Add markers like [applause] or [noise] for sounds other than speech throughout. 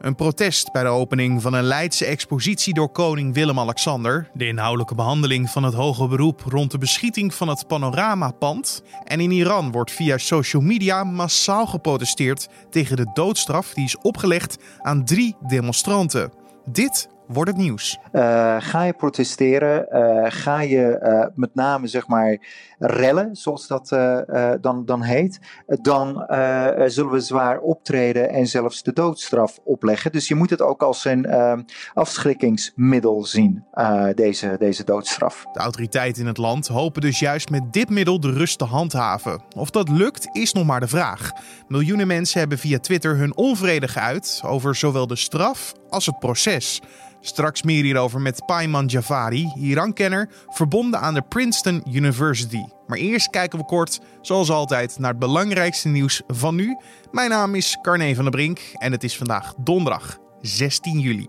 Een protest bij de opening van een Leidse expositie door koning Willem-Alexander. De inhoudelijke behandeling van het hoge beroep rond de beschieting van het Panoramapand. En in Iran wordt via social media massaal geprotesteerd tegen de doodstraf die is opgelegd aan drie demonstranten. Dit wordt het nieuws. Uh, ga je protesteren? Uh, ga je uh, met name zeg maar rellen, zoals dat dan, dan heet? Dan zullen we zwaar optreden en zelfs de doodstraf opleggen. Dus je moet het ook als een afschrikkingsmiddel zien, deze, deze doodstraf. De autoriteiten in het land hopen dus juist met dit middel de rust te handhaven. Of dat lukt, is nog maar de vraag. Miljoenen mensen hebben via Twitter hun onvrede geuit over zowel de straf als het proces. Straks meer hierover met Payman Javari, Iran-kenner, verbonden aan de Princeton University. Maar eerst kijken we kort, zoals altijd, naar het belangrijkste nieuws van nu. Mijn naam is Carne van der Brink en het is vandaag donderdag 16 juli.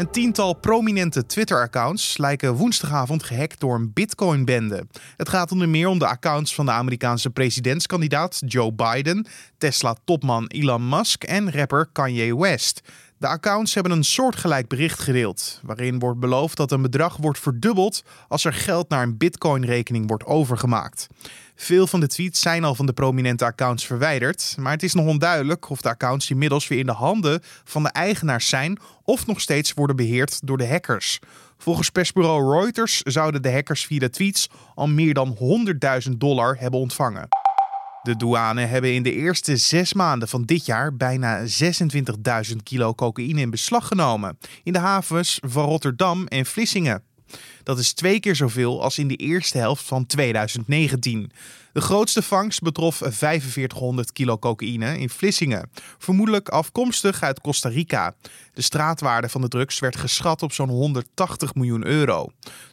Een tiental prominente Twitter-accounts lijken woensdagavond gehackt door een Bitcoin-bende. Het gaat onder meer om de accounts van de Amerikaanse presidentskandidaat Joe Biden, Tesla-topman Elon Musk en rapper Kanye West. De accounts hebben een soortgelijk bericht gedeeld, waarin wordt beloofd dat een bedrag wordt verdubbeld als er geld naar een Bitcoin-rekening wordt overgemaakt. Veel van de tweets zijn al van de prominente accounts verwijderd, maar het is nog onduidelijk of de accounts inmiddels weer in de handen van de eigenaars zijn of nog steeds worden beheerd door de hackers. Volgens persbureau Reuters zouden de hackers via de tweets al meer dan 100.000 dollar hebben ontvangen. De douane hebben in de eerste zes maanden van dit jaar bijna 26.000 kilo cocaïne in beslag genomen in de havens van Rotterdam en Vlissingen. Dat is twee keer zoveel als in de eerste helft van 2019. De grootste vangst betrof 4500 kilo cocaïne in Vlissingen, vermoedelijk afkomstig uit Costa Rica. De straatwaarde van de drugs werd geschat op zo'n 180 miljoen euro.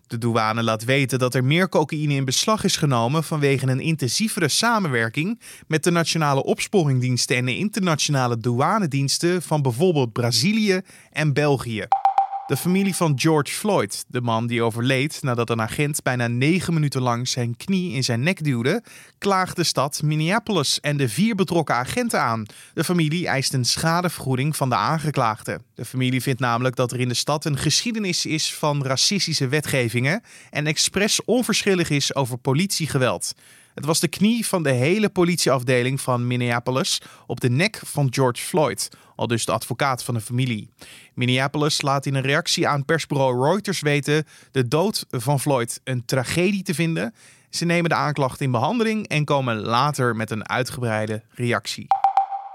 De douane laat weten dat er meer cocaïne in beslag is genomen vanwege een intensievere samenwerking met de nationale opsporingdiensten en de internationale douanediensten van bijvoorbeeld Brazilië en België. De familie van George Floyd, de man die overleed nadat een agent bijna negen minuten lang zijn knie in zijn nek duwde, klaagt de stad Minneapolis en de vier betrokken agenten aan. De familie eist een schadevergoeding van de aangeklaagde. De familie vindt namelijk dat er in de stad een geschiedenis is van racistische wetgevingen en expres onverschillig is over politiegeweld. Het was de knie van de hele politieafdeling van Minneapolis op de nek van George Floyd, al dus de advocaat van de familie. Minneapolis laat in een reactie aan persbureau Reuters weten de dood van Floyd een tragedie te vinden. Ze nemen de aanklacht in behandeling en komen later met een uitgebreide reactie.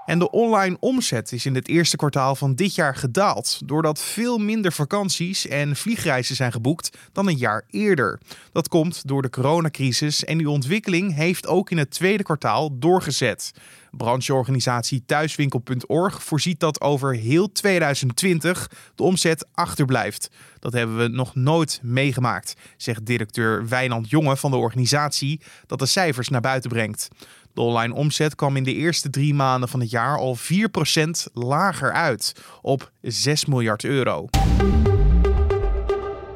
En de online omzet is in het eerste kwartaal van dit jaar gedaald, doordat veel minder vakanties en vliegreizen zijn geboekt dan een jaar eerder. Dat komt door de coronacrisis en die ontwikkeling heeft ook in het tweede kwartaal doorgezet. Brancheorganisatie Thuiswinkel.org voorziet dat over heel 2020 de omzet achterblijft. Dat hebben we nog nooit meegemaakt, zegt directeur Wijnand Jonge van de organisatie, dat de cijfers naar buiten brengt. De online omzet kwam in de eerste drie maanden van het jaar al 4% lager uit, op 6 miljard euro.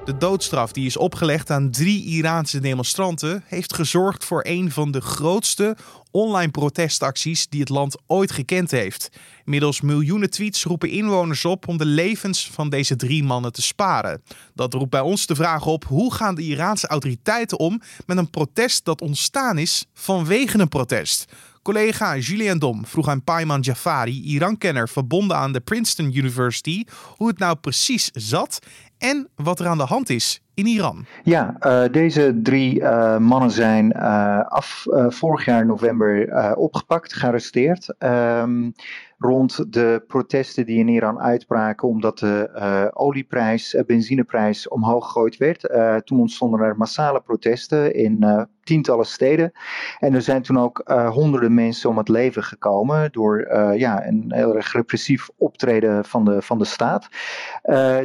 De doodstraf die is opgelegd aan drie Iraanse demonstranten heeft gezorgd voor een van de grootste online protestacties die het land ooit gekend heeft. Middels miljoenen tweets roepen inwoners op om de levens van deze drie mannen te sparen. Dat roept bij ons de vraag op: hoe gaan de Iraanse autoriteiten om met een protest dat ontstaan is vanwege een protest? Collega Julien Dom vroeg aan Payman Jafari, Iran-kenner verbonden aan de Princeton University, hoe het nou precies zat en wat er aan de hand is in Iran. Ja, uh, deze drie uh, mannen zijn uh, af vorig jaar november opgepakt, gearresteerd. Um, rond de protesten die in Iran uitbraken omdat de olieprijs, benzineprijs omhoog gegooid werd. Toen ontstonden er massale protesten in tientallen steden. En er zijn toen ook honderden mensen om het leven gekomen door ja, een heel erg repressief optreden van de, van de staat.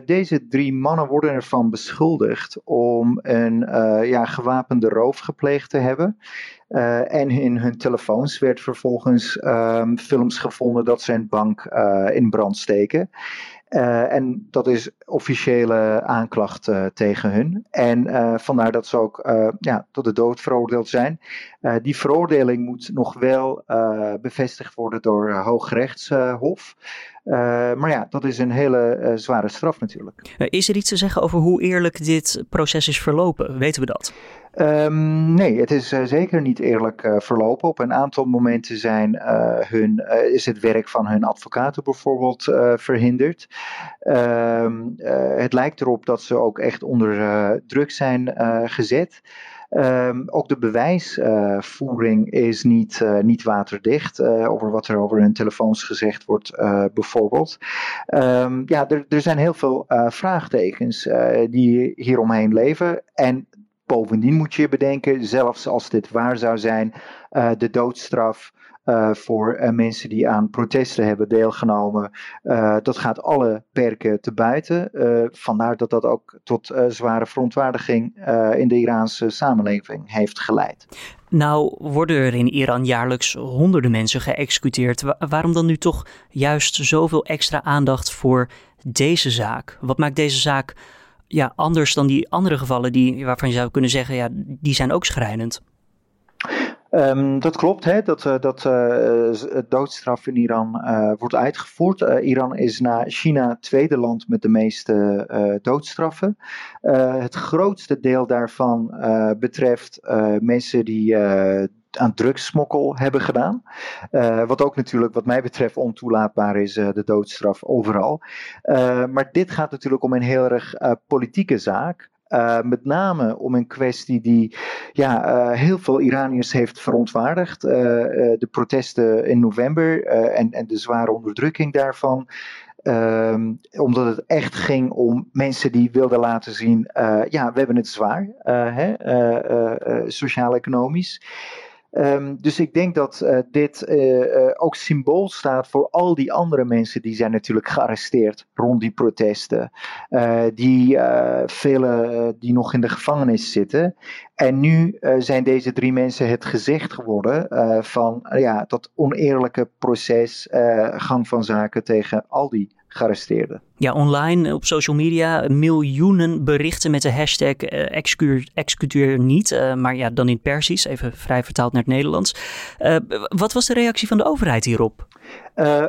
deze drie mannen worden ervan beschuldigd om een ja, gewapende roof gepleegd te hebben. Uh, en in hun telefoons werd vervolgens um, films gevonden dat ze bank uh, in brand steken. En dat is officiële aanklacht tegen hun. En vandaar dat ze ook ja, tot de dood veroordeeld zijn. die veroordeling moet nog wel bevestigd worden door Hooggerechtshof. maar ja, dat is een hele zware straf natuurlijk. Is er iets te zeggen over hoe eerlijk dit proces is verlopen? Weten we dat? Um, nee, het is uh, zeker niet eerlijk uh, verlopen. Op een aantal momenten zijn, uh, hun, is het werk van hun advocaten bijvoorbeeld verhinderd. Um, het lijkt erop dat ze ook echt onder druk zijn gezet. Um, ook de bewijsvoering is niet, niet waterdicht over wat er over hun telefoons gezegd wordt, bijvoorbeeld. Ja, er, er zijn heel veel vraagtekens die hieromheen leven. En Bovendien moet je bedenken, zelfs als dit waar zou zijn, uh, de doodstraf uh, voor uh, mensen die aan protesten hebben deelgenomen, dat gaat alle perken te buiten. vandaar dat dat ook tot zware verontwaardiging in de Iraanse samenleving heeft geleid. Nou worden er in Iran jaarlijks honderden mensen geëxecuteerd. waarom dan nu toch juist zoveel extra aandacht voor deze zaak? Wat maakt deze zaak ja, anders dan die andere gevallen die, waarvan je zou kunnen zeggen, ja, die zijn ook schrijnend. Um, dat klopt, hè, dat, uh, dat uh, doodstraf in Iran uh, wordt uitgevoerd. Iran is na China het tweede land met de meeste doodstraffen. het grootste deel daarvan betreft mensen die aan drugssmokkel hebben gedaan. Uh, wat ook natuurlijk, wat mij betreft, ontoelaatbaar is, uh, de doodstraf overal. Uh, maar dit gaat natuurlijk om een heel erg politieke zaak. met name om een kwestie die ja, heel veel Iraniërs heeft verontwaardigd. de protesten in november en, en de zware onderdrukking daarvan. Um, omdat het echt ging om mensen die wilden laten zien: ja, we hebben het zwaar, sociaal-economisch. Um, dus ik denk dat uh, dit uh, uh, ook symbool staat voor al die andere mensen die zijn natuurlijk gearresteerd rond die protesten. die velen die nog in de gevangenis zitten. En nu zijn deze drie mensen het gezicht geworden van ja, dat oneerlijke proces, gang van zaken tegen al die gearresteerden. Ja, online op social media miljoenen berichten met de hashtag uh, executeer niet. Uh, maar ja, dan in het Persisch, even vrij vertaald naar het Nederlands. Uh, wat was de reactie van de overheid hierop?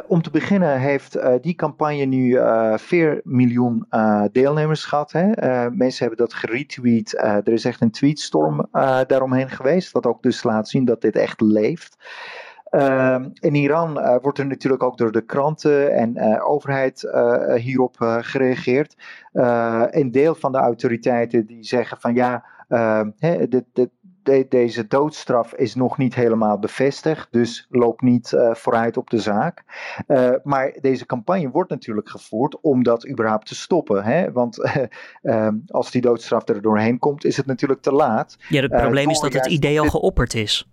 om te beginnen heeft die campagne nu 4 miljoen deelnemers gehad. Hè? mensen hebben dat geretweet. er is echt een tweetstorm daaromheen geweest. Wat ook dus laat zien dat dit echt leeft. Uh, in Iran uh, wordt er natuurlijk ook door de kranten en uh, overheid uh, hierop gereageerd. een deel van de autoriteiten die zeggen van ja, ehm, he, dit, dit, de, deze doodstraf is nog niet helemaal bevestigd, dus loop niet vooruit op de zaak. maar deze campagne wordt natuurlijk gevoerd om dat überhaupt te stoppen. Hè? Want [laughs] ehm, als die doodstraf er doorheen komt, is het natuurlijk te laat. Ja, het probleem is dat het idee al geopperd is.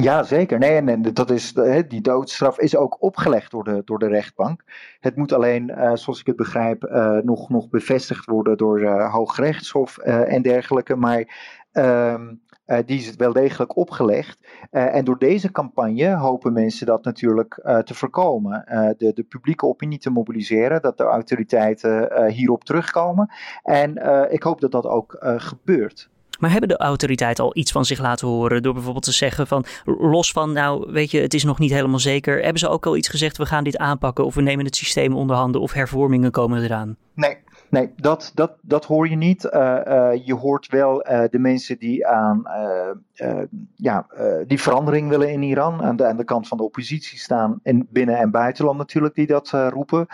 Ja, zeker. Nee, en, dat is, die doodstraf is ook opgelegd door de, door de rechtbank. Het moet alleen, uh, zoals ik het begrijp, uh, nog, nog bevestigd worden door uh, Hooggerechtshof en dergelijke. Maar ehm, die is wel degelijk opgelegd. en door deze campagne hopen mensen dat natuurlijk te voorkomen. de, de publieke opinie te mobiliseren, dat de autoriteiten hierop terugkomen. En ik hoop dat dat ook gebeurt. Maar hebben de autoriteiten al iets van zich laten horen door bijvoorbeeld te zeggen van los van nou weet je het is nog niet helemaal zeker. Hebben ze ook al iets gezegd we gaan dit aanpakken of we nemen het systeem onder handen of hervormingen komen eraan? Nee, Nee, dat, dat, dat hoor je niet. Uh, uh, je hoort wel uh, de mensen die aan ja, die verandering willen in Iran, aan de, aan de kant van de oppositie staan, in binnen- en buitenland natuurlijk, die dat roepen.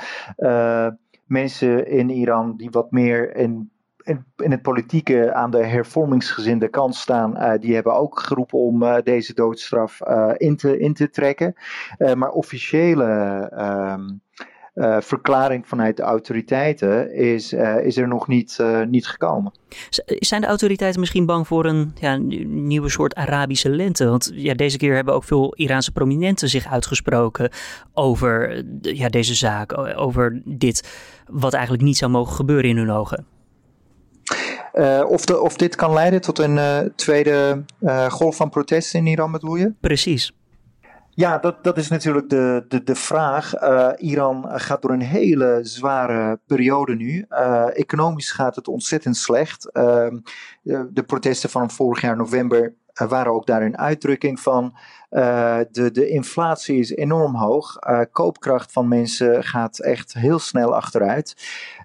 mensen in Iran die wat meer in in, het politieke aan de hervormingsgezinde kant staan, uh, die hebben ook geroepen om uh, deze doodstraf uh, in, te, in te trekken. maar officiële ehm, verklaring vanuit de autoriteiten is, is er nog niet, niet gekomen. Zijn de autoriteiten misschien bang voor een ja, nieuwe soort Arabische lente? Want ja, deze keer hebben ook veel Iraanse prominenten zich uitgesproken over ja, deze zaak, over dit, wat eigenlijk niet zou mogen gebeuren in hun ogen. Uh, of, de, of dit kan leiden tot een uh, tweede uh, golf van protesten in Iran, bedoel je? Precies. Ja, dat, dat is natuurlijk de, de, de vraag. Uh, Iran gaat door een hele zware periode nu. Uh, economisch gaat het ontzettend slecht. Uh, de, de, protesten van vorig jaar november waren ook daar een uitdrukking van. de, de inflatie is enorm hoog. koopkracht van mensen gaat echt heel snel achteruit.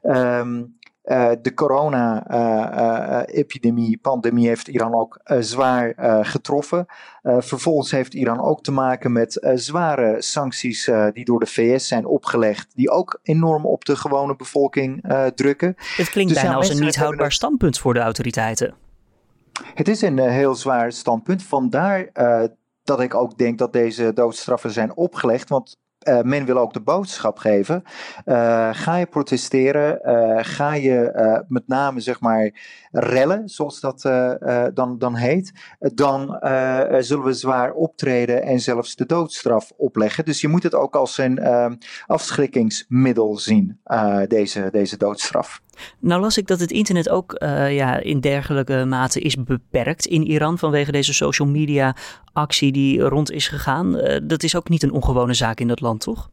Um, uh, de corona-epidemie, uh, pandemie, heeft Iran ook zwaar getroffen. vervolgens heeft Iran ook te maken met zware sancties die door de VS zijn opgelegd, die ook enorm op de gewone bevolking drukken. Het klinkt dus bijna als een niet houdbaar standpunt voor de autoriteiten. Het is een heel zwaar standpunt. Vandaar dat ik ook denk dat deze doodstraffen zijn opgelegd. Want uh, men wil ook de boodschap geven. Uh, ga je protesteren, uh, ga je met name zeg maar rellen, zoals dat dan, dan heet, dan zullen we zwaar optreden en zelfs de doodstraf opleggen. Dus je moet het ook als een afschrikkingsmiddel zien, deze, deze doodstraf. Nou las ik dat het internet ook uh, ja, in dergelijke mate is beperkt in Iran vanwege deze social media actie die rond is gegaan. Uh, dat is ook niet een ongewone zaak in dat land, toch?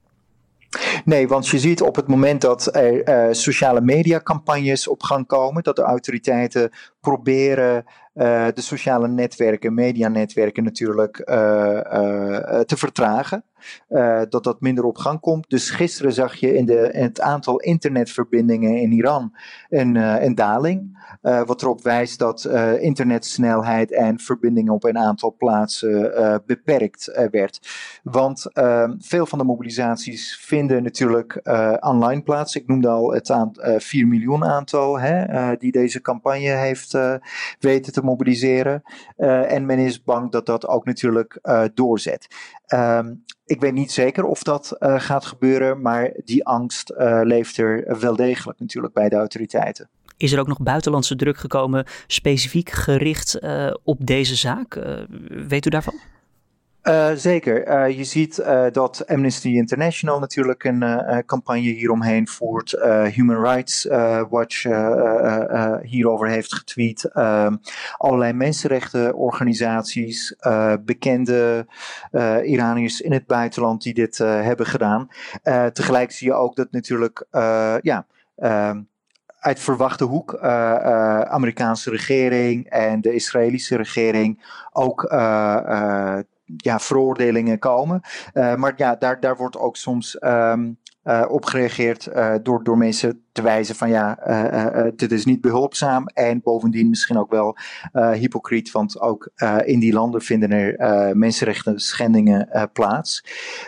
Nee, want je ziet op het moment dat er uh, sociale media campagnes op gang komen, dat de autoriteiten proberen uh, de sociale netwerken, medianetwerken natuurlijk, uh, te vertragen. dat dat minder op gang komt. Dus gisteren zag je in, de, in het aantal internetverbindingen in Iran een, een daling. wat erop wijst dat internetsnelheid en verbindingen op een aantal plaatsen beperkt werd. Want ehm, veel van de mobilisaties vinden natuurlijk online plaats. Ik noemde al het aan, 4 miljoen aantal hè, die deze campagne heeft weten te mobiliseren. Uh, en men is bang dat dat ook natuurlijk uh, doorzet. Um, ik weet niet zeker of dat gaat gebeuren, maar die angst leeft er wel degelijk natuurlijk bij de autoriteiten. Is er ook nog buitenlandse druk gekomen, specifiek gericht op deze zaak? weet u daarvan? Uh, zeker. Uh, je ziet uh, dat Amnesty International natuurlijk een campagne hieromheen voert. Human Rights Watch hierover heeft getweet. allerlei mensenrechtenorganisaties, bekende Iraniërs in het buitenland die dit hebben gedaan. tegelijk zie je ook dat natuurlijk, ja uit verwachte hoek, uh, Amerikaanse regering en de Israëlische regering ook ja, veroordelingen komen. Uh, maar ja, daar, daar wordt ook soms um, uh, op gereageerd uh, door, door mensen te wijzen van ja, dit is niet behulpzaam en bovendien misschien ook wel hypocriet, want ook in die landen vinden er mensenrechten schendingen plaats.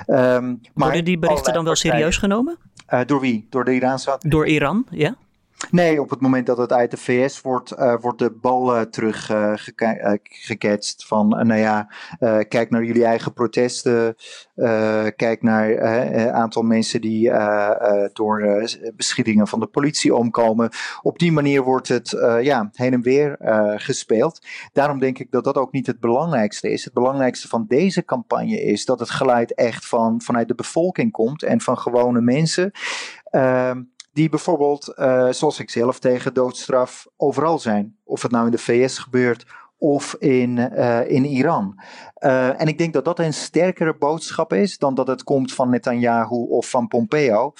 Um, Worden die berichten dan wel serieus genomen? door wie? Door de Iraanse Door Iran, ja? Nee, op het moment dat het uit de VS wordt, uh, wordt de bal uh, van, nou ja, kijk naar jullie eigen protesten, kijk naar een aantal mensen die door beschietingen van de politie omkomen. Op die manier wordt het ja, heen en weer gespeeld. Daarom denk ik dat dat ook niet het belangrijkste is. Het belangrijkste van deze campagne is dat het geluid echt van, vanuit de bevolking komt en van gewone mensen. Die bijvoorbeeld, uh, zoals ik zelf, tegen doodstraf overal zijn. Of het nou in de VS gebeurt of in, uh, in Iran. Uh, en ik denk dat dat een sterkere boodschap is dan dat het komt van Netanyahu of van Pompeo.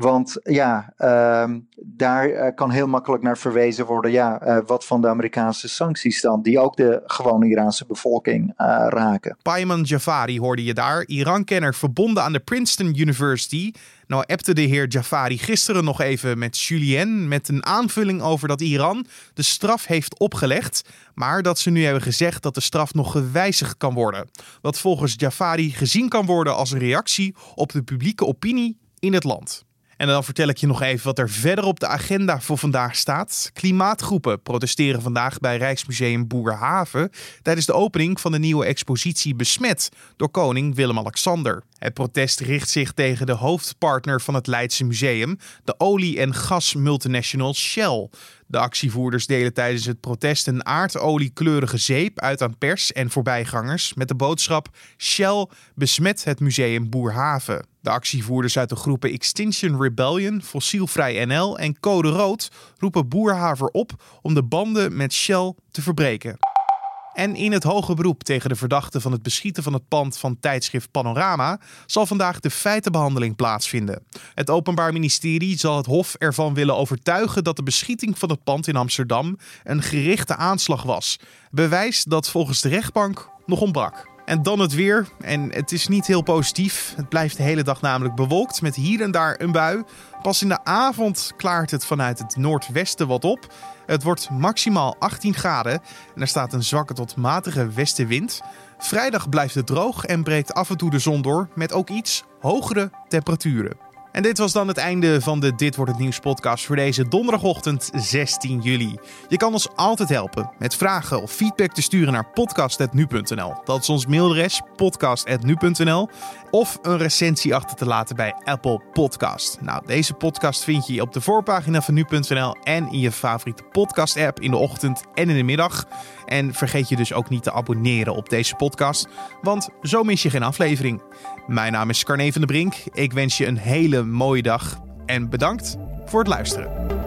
Want ja, uh, daar kan heel makkelijk naar verwezen worden, ja, wat van de Amerikaanse sancties dan, die ook de gewone Iraanse bevolking raken. Payman Jafari hoorde je daar, Iran-kenner verbonden aan de Princeton University. Nou appte de heer Jafari gisteren nog even met Julien met een aanvulling over dat Iran de straf heeft opgelegd, maar dat ze nu hebben gezegd dat de straf nog gewijzigd kan worden. Wat volgens Jafari gezien kan worden als een reactie op de publieke opinie in het land. En dan vertel ik je nog even wat er verder op de agenda voor vandaag staat. Klimaatgroepen protesteren vandaag bij Rijksmuseum Boerhaven tijdens de opening van de nieuwe expositie Besmet door koning Willem-Alexander. Het protest richt zich tegen de hoofdpartner van het Leidse museum, de olie- en gasmultinational Shell. De actievoerders delen tijdens het protest een aardoliekleurige zeep uit aan pers en voorbijgangers met de boodschap Shell besmet het museum Boerhaven. De actievoerders uit de groepen Extinction Rebellion, Fossielvrij NL en Code Rood roepen Boerhaven op om de banden met Shell te verbreken. En in het hoge beroep tegen de verdachte van het beschieten van het pand van tijdschrift Panorama zal vandaag de feitenbehandeling plaatsvinden. Het Openbaar Ministerie zal het Hof ervan willen overtuigen dat de beschieting van het pand in Amsterdam een gerichte aanslag was. Bewijs dat volgens de rechtbank nog ontbrak. En dan het weer. En het is niet heel positief. Het blijft de hele dag namelijk bewolkt met hier en daar een bui. Pas in de avond klaart het vanuit het noordwesten wat op. Het wordt maximaal 18 graden en er staat een zwakke tot matige westenwind. Vrijdag blijft het droog en breekt af en toe de zon door met ook iets hogere temperaturen. En dit was dan het einde van de Dit wordt het nieuws podcast voor deze donderdagochtend 16 juli. Je kan ons altijd helpen met vragen of feedback te sturen naar podcast.nu.nl. Dat is ons mailadres podcast.nu.nl of een recensie achter te laten bij Apple Podcast. Nou, deze podcast vind je op de voorpagina van nu.nl en in je favoriete podcast app in de ochtend en in de middag. En vergeet je dus ook niet te abonneren op deze podcast, want zo mis je geen aflevering. Mijn naam is Carne van der Brink. Ik wens je een hele mooie dag en bedankt voor het luisteren.